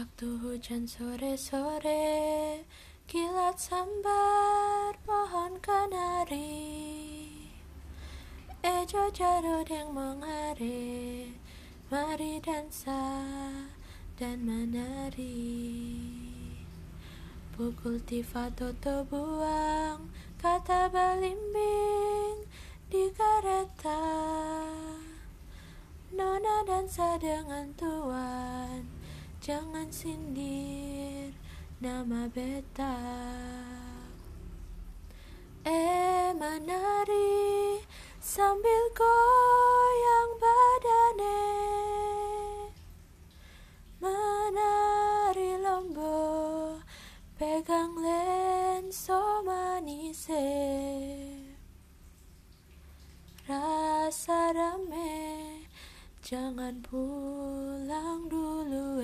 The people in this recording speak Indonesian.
Waktu hujan sore-sore Kilat sambar pohon kenari. Ejo jarod yang mengare Mari dansa dan menari. Pukul tifa toto buang Kata balimbing di kereta. Nona dansa dengan tuan Jangan sindir nama beta. Eh menari sambil goyang badane. Menari lombo pegang lenso manise. Rasa rame jangan pulang dulu